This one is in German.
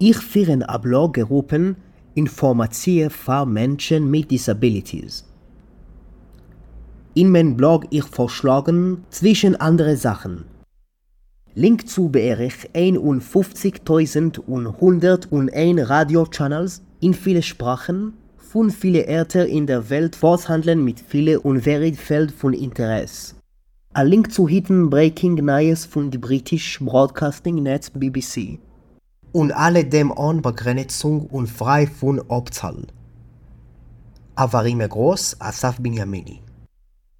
Ich führe a Bloggruppen Informatie für Menschen mit Disabilities. In meinem Blog ich vorschlagen zwischen andere Sachen. Link zu bereich 51.101 Radio-Channels in viele Sprachen von viele Orte in der Welt Volkshandeln mit viele und Feld von Interesse. A Link zu Hidden Breaking News von die British Broadcasting Net BBC. Und alle dem an Begrenzung und frei von Obzahl. Avarim groß, Asaf Binyamini.